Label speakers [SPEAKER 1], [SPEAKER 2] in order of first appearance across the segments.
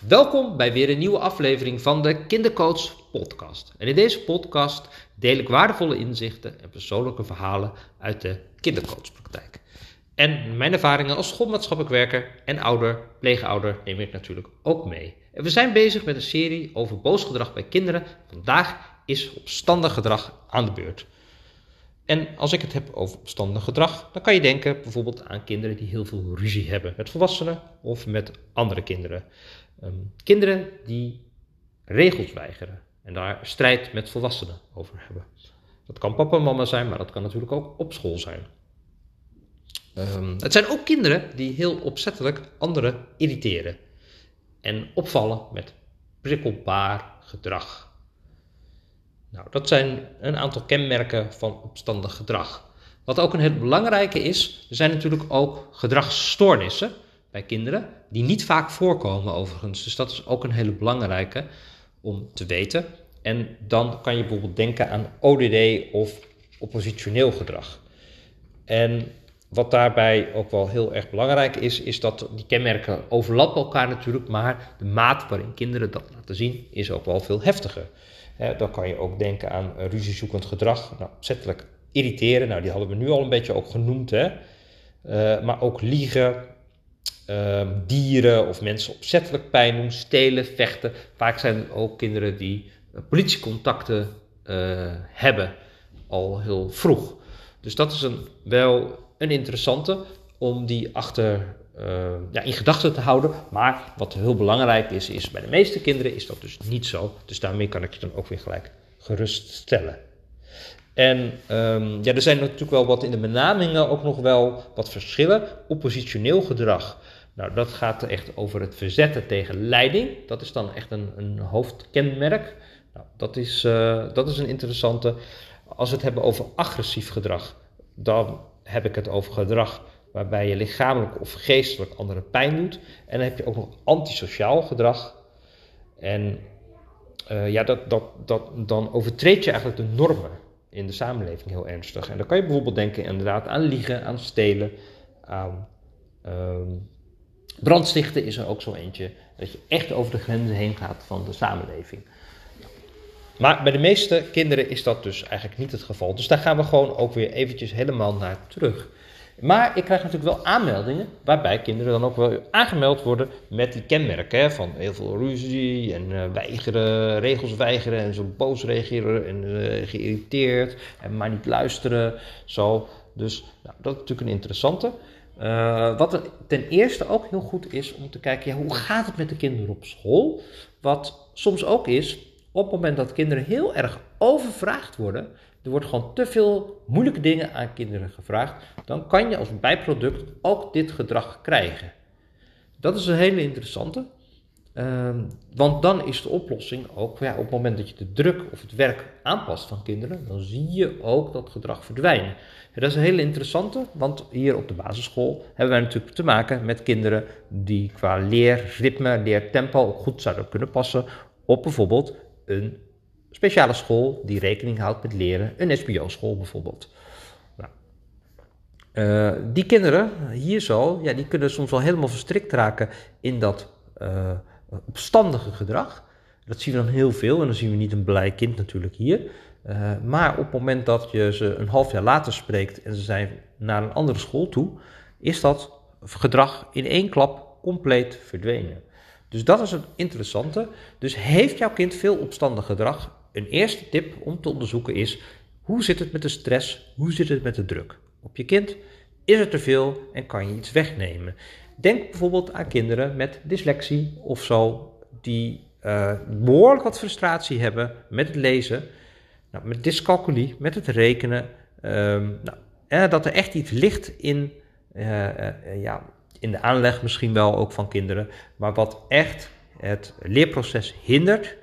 [SPEAKER 1] Welkom bij weer een nieuwe aflevering van de Kindercoach Podcast. En in deze podcast deel ik waardevolle inzichten en persoonlijke verhalen uit de kindercoachpraktijk. En mijn ervaringen als schoolmaatschappelijk werker en ouder, pleegouder neem ik natuurlijk ook mee. En we zijn bezig met een serie over boos gedrag bij kinderen. Vandaag is opstandig gedrag aan de beurt. En als ik het heb over opstandig gedrag, dan kan je denken bijvoorbeeld aan kinderen die heel veel ruzie hebben met volwassenen of met andere kinderen. Ehm, kinderen die regels weigeren en daar strijd met volwassenen over hebben. Dat kan papa en mama zijn, maar dat kan natuurlijk ook op school zijn. Um, het zijn ook kinderen die heel opzettelijk anderen irriteren en opvallen met prikkelbaar gedrag. Nou, dat zijn een aantal kenmerken van opstandig gedrag. Wat ook een heel belangrijke is, er zijn natuurlijk ook gedragsstoornissen bij kinderen, die niet vaak voorkomen overigens. Dus dat is ook een hele belangrijke om te weten. En dan kan je bijvoorbeeld denken aan ODD of oppositioneel gedrag. En wat daarbij ook wel heel erg belangrijk is, is dat die kenmerken overlappen elkaar natuurlijk, maar de maat waarin kinderen dat laten zien is ook wel veel heftiger. dan kan je ook denken aan ruziezoekend gedrag, nou, opzettelijk irriteren, nou die hadden we nu al een beetje ook genoemd, hè? Uh, maar ook liegen, uh, dieren of mensen opzettelijk pijn doen, stelen, vechten. Vaak zijn ook kinderen die uh, politiecontacten uh, hebben al heel vroeg. Dus dat is een, wel een interessante om die achter ja, in gedachten te houden. Maar wat heel belangrijk is, is bij de meeste kinderen is dat dus niet zo. Dus daarmee kan ik je dan ook weer gelijk geruststellen. En um, ja, er zijn natuurlijk wel wat in de benamingen ook nog wel wat verschillen. Oppositioneel gedrag nou, dat gaat echt over het verzetten tegen leiding. Dat is dan echt een, een hoofdkenmerk. Nou, dat, is, uh, dat is een interessante. Als we het hebben over agressief gedrag, dan heb ik het over gedrag waarbij je lichamelijk of geestelijk anderen pijn doet. En dan heb je ook nog antisociaal gedrag. En uh, ja, dat, dat, dat, dan overtreed je eigenlijk de normen in de samenleving heel ernstig. En dan kan je bijvoorbeeld denken inderdaad aan liegen, aan stelen, aan um, Brandstichten is er ook zo eentje dat je echt over de grenzen heen gaat van de samenleving. Maar bij de meeste kinderen is dat dus eigenlijk niet het geval. Dus daar gaan we gewoon ook weer eventjes helemaal naar terug. Maar ik krijg natuurlijk wel aanmeldingen waarbij kinderen dan ook wel aangemeld worden met die kenmerken. Hè, van heel veel ruzie en uh, weigeren, regels weigeren en zo boos reageren en uh, geïrriteerd en maar niet luisteren. Zo. Dus nou, dat is natuurlijk een interessante. Uh, wat ten eerste ook heel goed is om te kijken, hoe gaat het met de kinderen op school? Wat soms ook is, op het moment dat kinderen heel erg overvraagd worden, er wordt gewoon te veel moeilijke dingen aan kinderen gevraagd, dan kan je als bijproduct ook dit gedrag krijgen. Dat is een hele interessante. Uh, want dan is de oplossing ook, ja, op het moment dat je de druk of het werk aanpast van kinderen, dan zie je ook dat gedrag verdwijnen. En dat is een hele interessante, want hier op de basisschool hebben wij natuurlijk te maken met kinderen die qua leerritme, leertempo goed zouden kunnen passen op bijvoorbeeld een speciale school die rekening houdt met leren, een SBO-school bijvoorbeeld. Nou, uh, die kinderen hier zo, ja, die kunnen soms wel helemaal verstrikt raken in dat uh, opstandige gedrag. Dat zien we dan heel veel en dan zien we niet een blij kind natuurlijk hier. Uh, maar op het moment dat je ze een half jaar later spreekt en ze zijn naar een andere school toe, is dat gedrag in één klap compleet verdwenen. Dus dat is het interessante. Dus heeft jouw kind veel opstandig gedrag? Een eerste tip om te onderzoeken is: hoe zit het met de stress? Hoe zit het met de druk op je kind? Is er te veel en kan je iets wegnemen? Denk bijvoorbeeld aan kinderen met dyslexie of zo, die uh, behoorlijk wat frustratie hebben met het lezen, nou, met dyscalculie, met het rekenen. Um, nou, dat er echt iets ligt in, uh, uh, ja, in de aanleg misschien wel ook van kinderen, maar wat echt het leerproces hindert.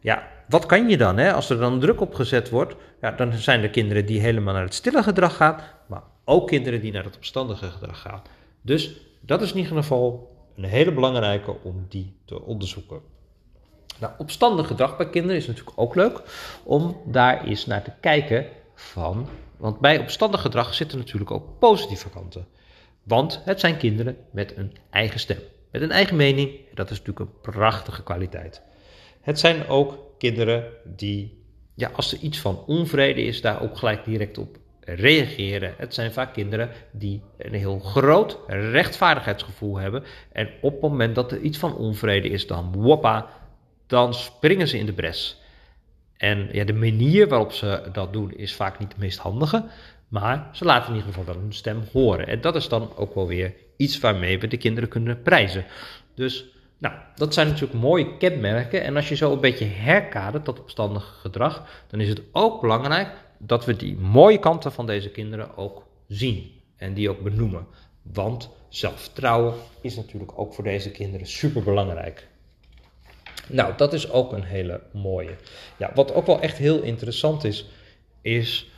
[SPEAKER 1] Ja, wat kan je dan? Hè? Als er dan druk op gezet wordt, ja, dan zijn er kinderen die helemaal naar het stille gedrag gaan, maar ook kinderen die naar het opstandige gedrag gaan. Dus dat is in ieder geval een hele belangrijke om die te onderzoeken. Nou, opstandig gedrag bij kinderen is natuurlijk ook leuk om daar eens naar te kijken van. Want bij opstandig gedrag zitten natuurlijk ook positieve kanten. Want het zijn kinderen met een eigen stem. met een eigen mening. Dat is natuurlijk een prachtige kwaliteit. Het zijn ook kinderen die, ja, als er iets van onvrede is, daar ook gelijk direct op reageren. Het zijn vaak kinderen die een heel groot rechtvaardigheidsgevoel hebben. En op het moment dat er iets van onvrede is, dan woppa, dan springen ze in de bres. En ja, de manier waarop ze dat doen is vaak niet de meest handige. Maar ze laten in ieder geval wel hun stem horen. En dat is dan ook wel weer iets waarmee we de kinderen kunnen prijzen. Dus nou, dat zijn natuurlijk mooie kenmerken. En als je zo een beetje herkadert dat opstandige gedrag, dan is het ook belangrijk dat we die mooie kanten van deze kinderen ook zien. En die ook benoemen. Want zelfvertrouwen is natuurlijk ook voor deze kinderen super belangrijk. Nou, dat is ook een hele mooie. Ja, wat ook wel echt heel interessant is, is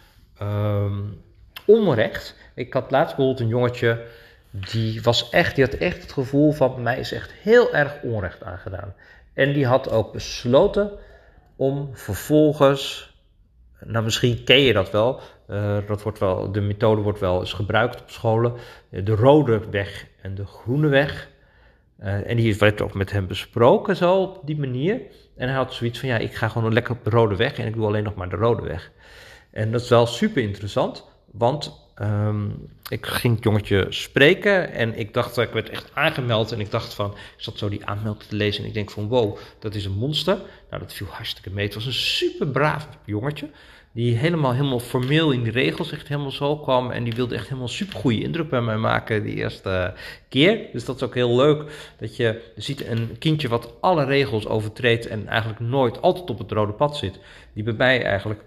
[SPEAKER 1] um, onrecht. Ik had laatst bijvoorbeeld een jongetje, die, was echt, die had echt het gevoel van, mij is echt heel erg onrecht aangedaan. En die had ook besloten om vervolgens, nou misschien ken je dat wel, uh, dat wordt wel, de methode wordt wel eens gebruikt op scholen, de rode weg en de groene weg. Uh, en die werd ook met hem besproken zo op die manier. En hij had zoiets van, ja, ik ga gewoon lekker op de rode weg en ik doe alleen nog maar de rode weg. En dat is wel super interessant, want um, ik ging het jongetje spreken en ik dacht, ik werd echt aangemeld en ik dacht van, ik zat zo die aanmelding te lezen en ik denk van, wow, dat is een monster. Nou, dat viel hartstikke mee. Het was een super braaf jongetje, die helemaal, helemaal formeel in die regels echt helemaal zo kwam en die wilde echt helemaal super goede indruk bij mij maken die eerste keer. Dus dat is ook heel leuk, dat je ziet een kindje wat alle regels overtreedt en eigenlijk nooit altijd op het rode pad zit, die bij mij eigenlijk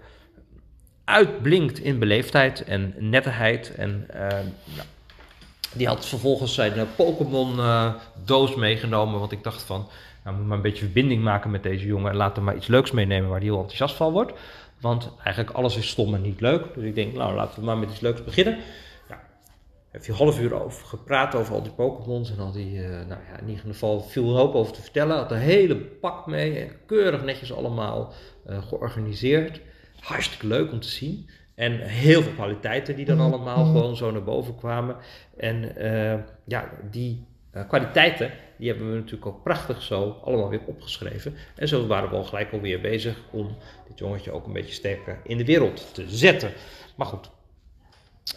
[SPEAKER 1] uitblinkt in beleefdheid en netterheid. En uh, die had vervolgens zijn uh, Pokémon uh, doos meegenomen. Want ik dacht van, nou moet maar een beetje verbinding maken met deze jongen. En laat hem maar iets leuks meenemen waar hij heel enthousiast van wordt. Want eigenlijk alles is stom en niet leuk. Dus ik denk, nou laten we maar met iets leuks beginnen. Nou, heb je half uur over gepraat over al die Pokémons en al die, nou ja, in ieder geval een hoop over te vertellen. Had een hele pak mee, keurig netjes allemaal georganiseerd hartstikke leuk om te zien. En heel veel kwaliteiten die dan mm. allemaal mm. gewoon zo naar boven kwamen. En uh, ja, die uh, kwaliteiten, die hebben we natuurlijk ook prachtig zo allemaal weer opgeschreven. En zo waren we al gelijk alweer bezig om dit jongetje ook een beetje sterker in de wereld te zetten. Maar goed,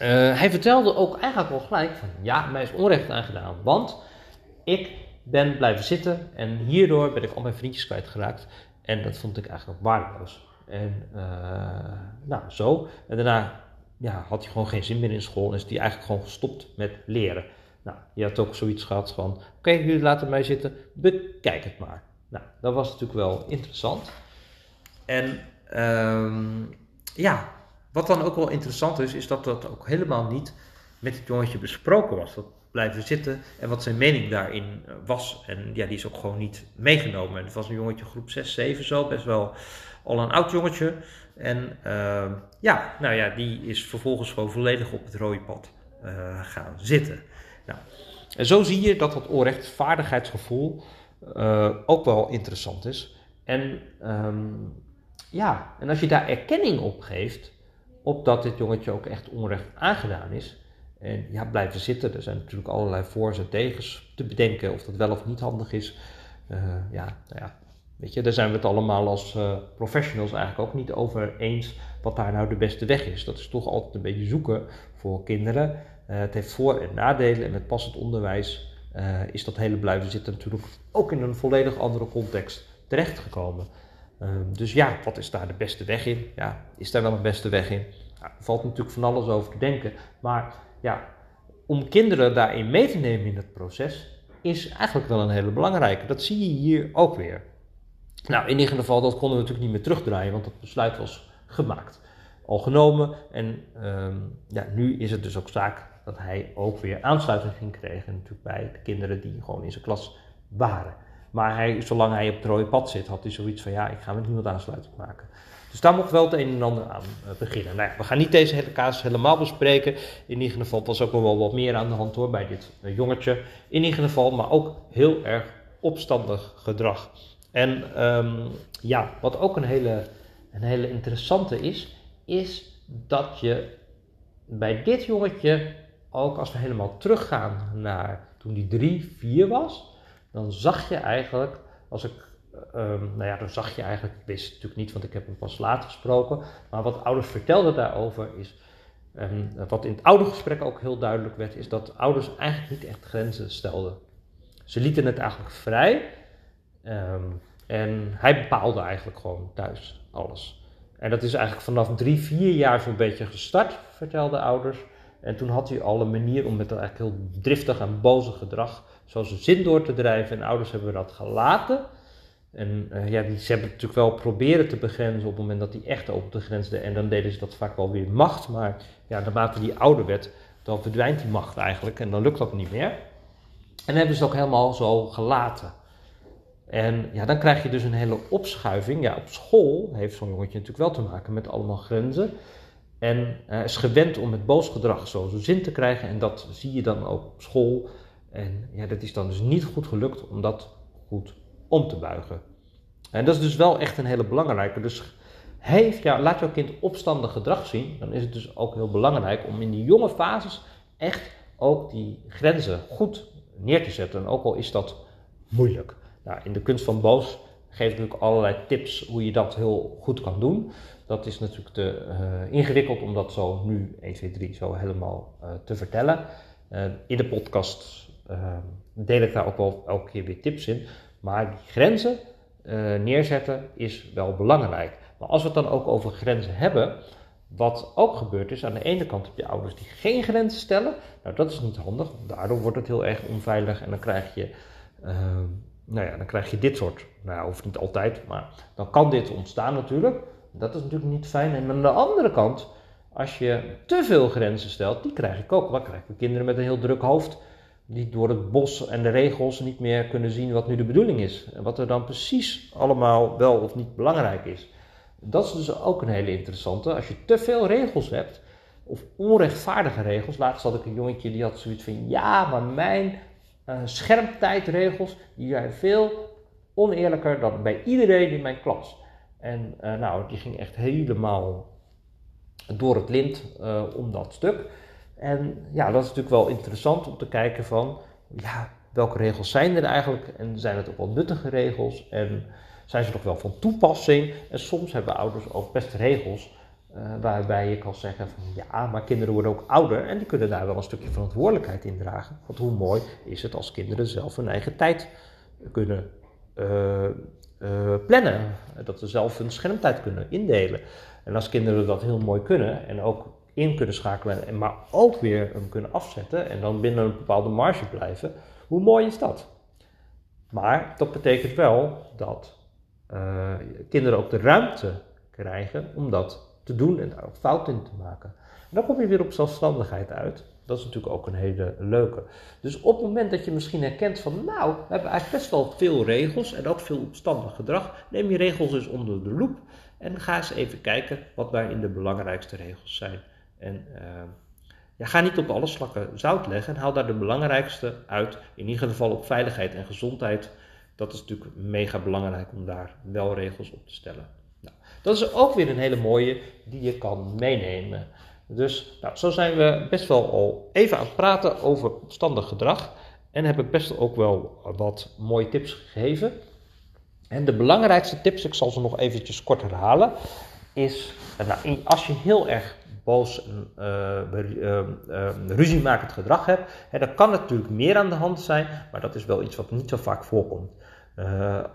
[SPEAKER 1] uh, hij vertelde ook eigenlijk al gelijk van ja, mij is onrecht aangedaan. Want ik ben blijven zitten en hierdoor ben ik al mijn vriendjes kwijtgeraakt. En dat vond ik eigenlijk waardeloos. En uh, nou, zo. En daarna ja, had hij gewoon geen zin meer in school en is hij eigenlijk gewoon gestopt met leren. Nou, je had ook zoiets gehad van, oké, jullie laten mij zitten, bekijk het maar. Nou, dat was natuurlijk wel interessant. En um, ja, wat dan ook wel interessant is, is dat dat ook helemaal niet met het jongetje besproken was. Dat blijven zitten en wat zijn mening daarin was. En ja, die is ook gewoon niet meegenomen. En het was een jongetje groep 6, 7 zo, best wel al een oud jongetje. En uh, ja, nou ja, die is vervolgens gewoon volledig op het rode pad uh, gaan zitten. Nou, en zo zie je dat dat onrechtvaardigheidsgevoel uh, ook wel interessant is. En um, ja, en als je daar erkenning op geeft, op dat dit jongetje ook echt onrecht aangedaan is, en ja, blijven zitten. Er zijn natuurlijk allerlei voor's en tegens te bedenken of dat wel of niet handig is. Uh, ja, nou ja, Weet je, daar zijn we het allemaal als uh, professionals eigenlijk ook niet over eens wat daar nou de beste weg is. Dat is toch altijd een beetje zoeken voor kinderen. Uh, het heeft voor- en nadelen en met passend onderwijs uh, is dat hele blijven zitten natuurlijk ook in een volledig andere context terechtgekomen. dus ja, wat is daar de beste weg in? Ja, is daar wel een beste weg in? Er valt natuurlijk van alles over te denken. Maar ja, om kinderen daarin mee te nemen in het proces is eigenlijk wel een hele belangrijke. Dat zie je hier ook weer. Nou, in ieder geval, dat konden we natuurlijk niet meer terugdraaien, want dat besluit was gemaakt. Al genomen. En um, ja, nu is het dus ook zaak dat hij ook weer aansluiting ging krijgen. Natuurlijk bij de kinderen die gewoon in zijn klas waren. Maar hij, zolang hij op het rode pad zit, had hij zoiets van: ja, ik ga met niemand aansluiting maken. Dus daar mocht wel het een en ander aan uh, beginnen. Nou ja, we gaan niet deze hele casus helemaal bespreken. In ieder geval was ook wel wat meer aan de hand hoor bij dit uh, jongetje. In ieder geval, maar ook heel erg opstandig gedrag. En um, ja, wat ook een hele, een hele interessante is, is dat je bij dit jongetje, ook als we helemaal teruggaan naar toen die drie, vier was, dan zag je eigenlijk, als ik, um, nou ja, dan zag je eigenlijk, ik wist natuurlijk niet, want ik heb hem pas later gesproken, maar wat ouders vertelden daarover is, en wat in het oude gesprek ook heel duidelijk werd, is dat ouders eigenlijk niet echt grenzen stelden. Ze lieten het eigenlijk vrij ehm, en hij bepaalde eigenlijk gewoon thuis alles. En dat is eigenlijk vanaf drie, vier jaar zo'n beetje gestart, vertelden ouders. En toen had hij al een manier om met dat eigenlijk heel driftig en boze gedrag zo zijn zin door te drijven. En ouders hebben dat gelaten. En uh, ja, die, ze hebben natuurlijk wel proberen te begrenzen op het moment dat die echt open te grensden. En dan deden ze dat vaak wel weer macht. Maar ja, naarmate die ouder werd, dan verdwijnt die macht eigenlijk. En dan lukt dat niet meer. En hebben ze het ook helemaal zo gelaten. En ja, dan krijg je dus een hele opschuiving. Ja, op school heeft zo'n jongetje natuurlijk wel te maken met allemaal grenzen. En uh, is gewend om met boos gedrag zo zin te krijgen. En dat zie je dan ook op school. En ja, dat is dan dus niet goed gelukt om dat goed om te buigen. En dat is dus wel echt een hele belangrijke. Dus heeft, ja, laat jouw kind opstandig gedrag zien. Dan is het dus ook heel belangrijk om in die jonge fases echt ook die grenzen goed neer te zetten. ook al is dat moeilijk. Nou, in de kunst van boos geef ik natuurlijk allerlei tips hoe je dat heel goed kan doen. Dat is natuurlijk te uh, ingewikkeld om dat zo nu 1, 2, 3 zo helemaal uh, te vertellen. Uh, in de podcast deel ik daar ook wel elke keer weer tips in. Maar die grenzen neerzetten is wel belangrijk. Maar als we het dan ook over grenzen hebben, wat ook gebeurt is, aan de ene kant heb je ouders die geen grenzen stellen. Nou, dat is niet handig, daardoor wordt het heel erg onveilig en dan krijg je nou ja, dan krijg je dit soort, nou hoeft niet altijd, maar dan kan dit ontstaan natuurlijk. Dat is natuurlijk niet fijn. En aan de andere kant, als je te veel grenzen stelt, die krijg ik ook. Dan krijg je kinderen met een heel druk hoofd, die door het bos en de regels niet meer kunnen zien wat nu de bedoeling is. En wat er dan precies allemaal wel of niet belangrijk is. Dat is dus ook een hele interessante. Als je te veel regels hebt, of onrechtvaardige regels. Laatst had ik een jongetje die had zoiets van: ja, maar mijn schermtijdregels, die zijn veel oneerlijker dan bij iedereen in mijn klas. En uh, nou, die ging echt helemaal door het lint uh, om dat stuk. En ja, dat is natuurlijk wel interessant om te kijken van, ja, welke regels zijn er eigenlijk? En zijn het ook wel nuttige regels? En zijn ze nog wel van toepassing? En soms hebben ouders ook best regels uh, waarbij je kan zeggen van ja, maar kinderen worden ook ouder en die kunnen daar wel een stukje verantwoordelijkheid in dragen. Want hoe mooi is het als kinderen zelf hun eigen tijd kunnen uh, uh, plannen. Dat ze zelf hun schermtijd kunnen indelen. En als kinderen dat heel mooi kunnen en ook in kunnen schakelen, en maar ook weer hem kunnen afzetten en dan binnen een bepaalde marge blijven, hoe mooi is dat? Maar dat betekent wel dat kinderen ook de ruimte krijgen om dat te doen en daar ook fout in te maken. En dan kom je weer op zelfstandigheid uit. Dat is natuurlijk ook een hele leuke. Dus op het moment dat je misschien herkent van, nou, we hebben eigenlijk best wel veel regels en ook veel opstandig gedrag, neem je regels eens onder de loep en ga eens even kijken wat daarin de belangrijkste regels zijn. En uh, ja, ga niet op alle slakken zout leggen en haal daar de belangrijkste uit. In ieder geval op veiligheid en gezondheid. Dat is natuurlijk mega belangrijk om daar wel regels op te stellen. Dat is ook weer een hele mooie die je kan meenemen. Dus nou, zo zijn we best wel al even aan het praten over opstandig gedrag. En heb ik best ook wel wat mooie tips gegeven. En de belangrijkste tips, ik zal ze nog eventjes kort herhalen, is nou, als je heel erg boos en uh, uh, ruziemakend gedrag hebt, hè, dan kan natuurlijk meer aan de hand zijn, maar dat is wel iets wat niet zo vaak voorkomt.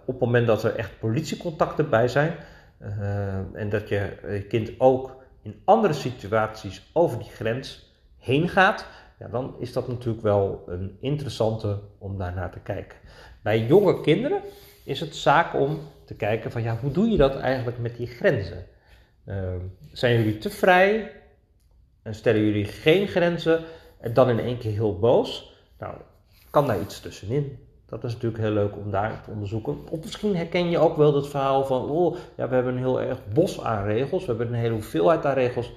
[SPEAKER 1] op het moment dat er echt politiecontacten bij zijn, en dat je je kind ook in andere situaties over die grens heen gaat, ja, dan is dat natuurlijk wel een interessante om daar naar te kijken. Bij jonge kinderen is het zaak om te kijken van ja, hoe doe je dat eigenlijk met die grenzen? Uh, zijn jullie te vrij en stellen jullie geen grenzen en dan in één keer heel boos? Nou, kan daar iets tussenin. Dat is natuurlijk heel leuk om daar te onderzoeken. Of misschien herken je ook wel dat verhaal van, oh ja, we hebben een heel erg bos aan regels, we hebben een hele hoeveelheid aan regels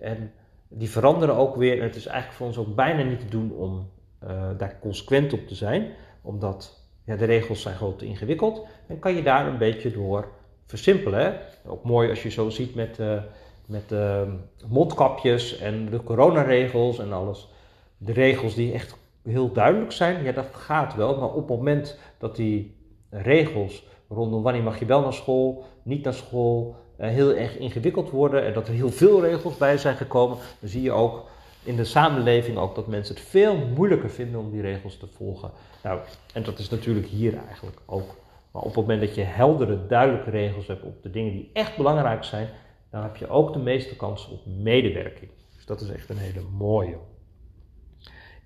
[SPEAKER 1] en die veranderen ook weer. En het is eigenlijk voor ons ook bijna niet te doen om uh, daar consequent op te zijn, omdat ja, de regels zijn gewoon te ingewikkeld. En kan je daar een beetje door versimpelen. Ook mooi als je zo ziet met, uh, met uh, mondkapjes en de coronaregels en alles. De regels die echt heel duidelijk zijn, ja dat gaat wel, maar op het moment dat die regels rondom wanneer mag je wel naar school, niet naar school, eh, heel erg ingewikkeld worden en dat er heel veel regels bij zijn gekomen, dan zie je ook in de samenleving ook dat mensen het veel moeilijker vinden om die regels te volgen. Nou, en dat is natuurlijk hier eigenlijk ook. Maar op het moment dat je heldere, duidelijke regels hebt op de dingen die echt belangrijk zijn, dan heb je ook de meeste kans op medewerking. Dus dat is echt een hele mooie.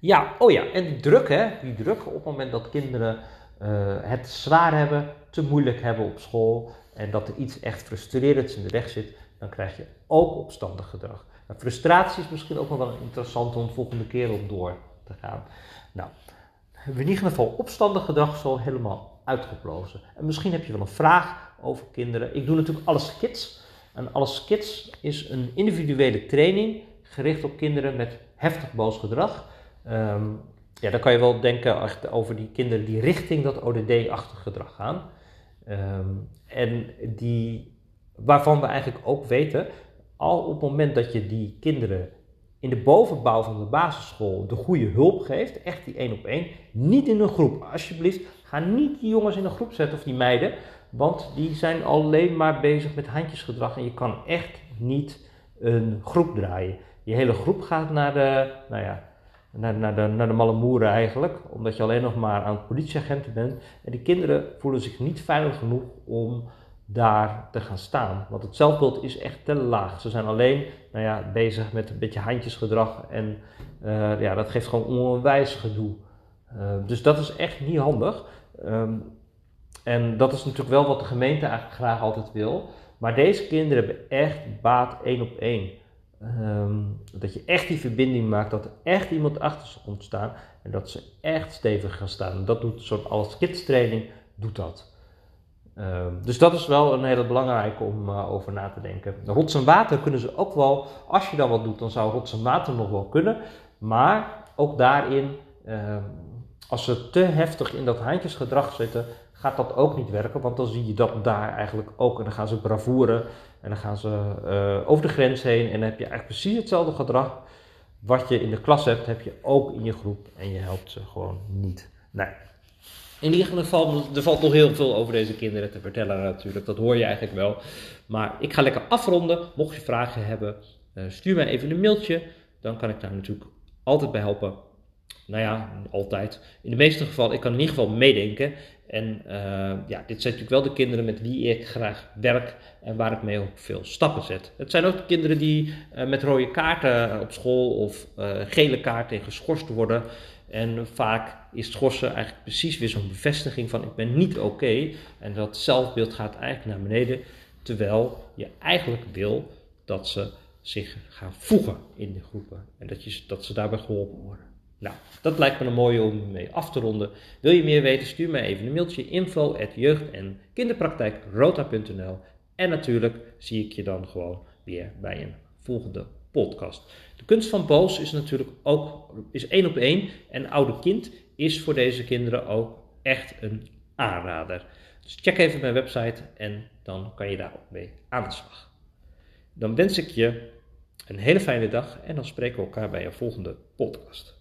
[SPEAKER 1] Ja, oh ja, en die druk, hè, die druk op het moment dat kinderen uh, het zwaar hebben, te moeilijk hebben op school en dat er iets echt frustrerends in de weg zit, dan krijg je ook opstandig gedrag. Nou, frustratie is misschien ook wel interessant om de volgende keer op door te gaan. Nou, in ieder geval opstandig gedrag zo helemaal uitgeplozen. En misschien heb je wel een vraag over kinderen. Ik doe natuurlijk alles kids. En alles kids is een individuele training gericht op kinderen met heftig boos gedrag. Um, ja, dan kan je wel denken over die kinderen die richting dat ODD-achtig gedrag gaan. Um, en die, waarvan we eigenlijk ook weten, al op het moment dat je die kinderen in de bovenbouw van de basisschool de goede hulp geeft, echt die één op één, niet in een groep. Alsjeblieft, ga niet die jongens in een groep zetten of die meiden, want die zijn alleen maar bezig met handjesgedrag en je kan echt niet een groep draaien. Je hele groep gaat naar de, nou ja, naar, de, naar malle moeren eigenlijk, omdat je alleen nog maar aan politieagenten bent. En die kinderen voelen zich niet veilig genoeg om daar te gaan staan. Want het zelfbeeld is echt te laag. Ze zijn alleen nou ja, bezig met een beetje handjesgedrag en uh, ja, dat geeft gewoon onwijs gedoe. Uh, dus dat is echt niet handig. Um, en dat is natuurlijk wel wat de gemeente eigenlijk graag altijd wil. Maar deze kinderen hebben echt baat één op één. Um, dat je echt die verbinding maakt, dat er echt iemand achter ze komt staan en dat ze echt stevig gaan staan. Dat doet soort als kids training, doet dat. Um, dus dat is wel een hele belangrijke om uh, over na te denken. Rots en water kunnen ze ook wel, als je dan wat doet, dan zou rots en water nog wel kunnen. Maar ook daarin, um, als ze te heftig in dat handjesgedrag zitten, gaat dat ook niet werken. Want dan zie je dat daar eigenlijk ook. En dan gaan ze bravoeren en dan gaan ze uh, over de grens heen. En dan heb je eigenlijk precies hetzelfde gedrag. Wat je in de klas hebt, heb je ook in je groep. En je helpt ze gewoon niet. Nee. In ieder geval, er valt nog heel veel over deze kinderen te vertellen natuurlijk. Dat hoor je eigenlijk wel. Maar ik ga lekker afronden. Mocht je vragen hebben, uh, stuur mij even een mailtje. Dan kan ik daar natuurlijk altijd bij helpen. Nou ja, altijd. In de meeste gevallen, ik kan in ieder geval meedenken. En uh, ja, dit zijn natuurlijk wel de kinderen met wie ik graag werk en waar ik mee ook veel stappen zet. Het zijn ook de kinderen die uh, met rode kaarten op school of gele kaarten geschorst worden. En vaak is schorsen eigenlijk precies weer zo'n bevestiging van ik ben niet oké. En dat zelfbeeld gaat eigenlijk naar beneden. Terwijl je eigenlijk wil dat ze zich gaan voegen in de groepen. En dat, je, dat ze daarbij geholpen worden. Nou, dat lijkt me een mooie om mee af te ronden. Wil je meer weten, stuur mij even een mailtje info jeugd- en kinderpraktijkrota.nl En natuurlijk zie ik je dan gewoon weer bij een volgende podcast. De kunst van boos is natuurlijk ook is één op één. En oude kind is voor deze kinderen ook echt een aanrader. Dus check even mijn website en dan kan je daar ook mee aan de slag. Dan wens ik je een hele fijne dag en dan spreken we elkaar bij een volgende podcast.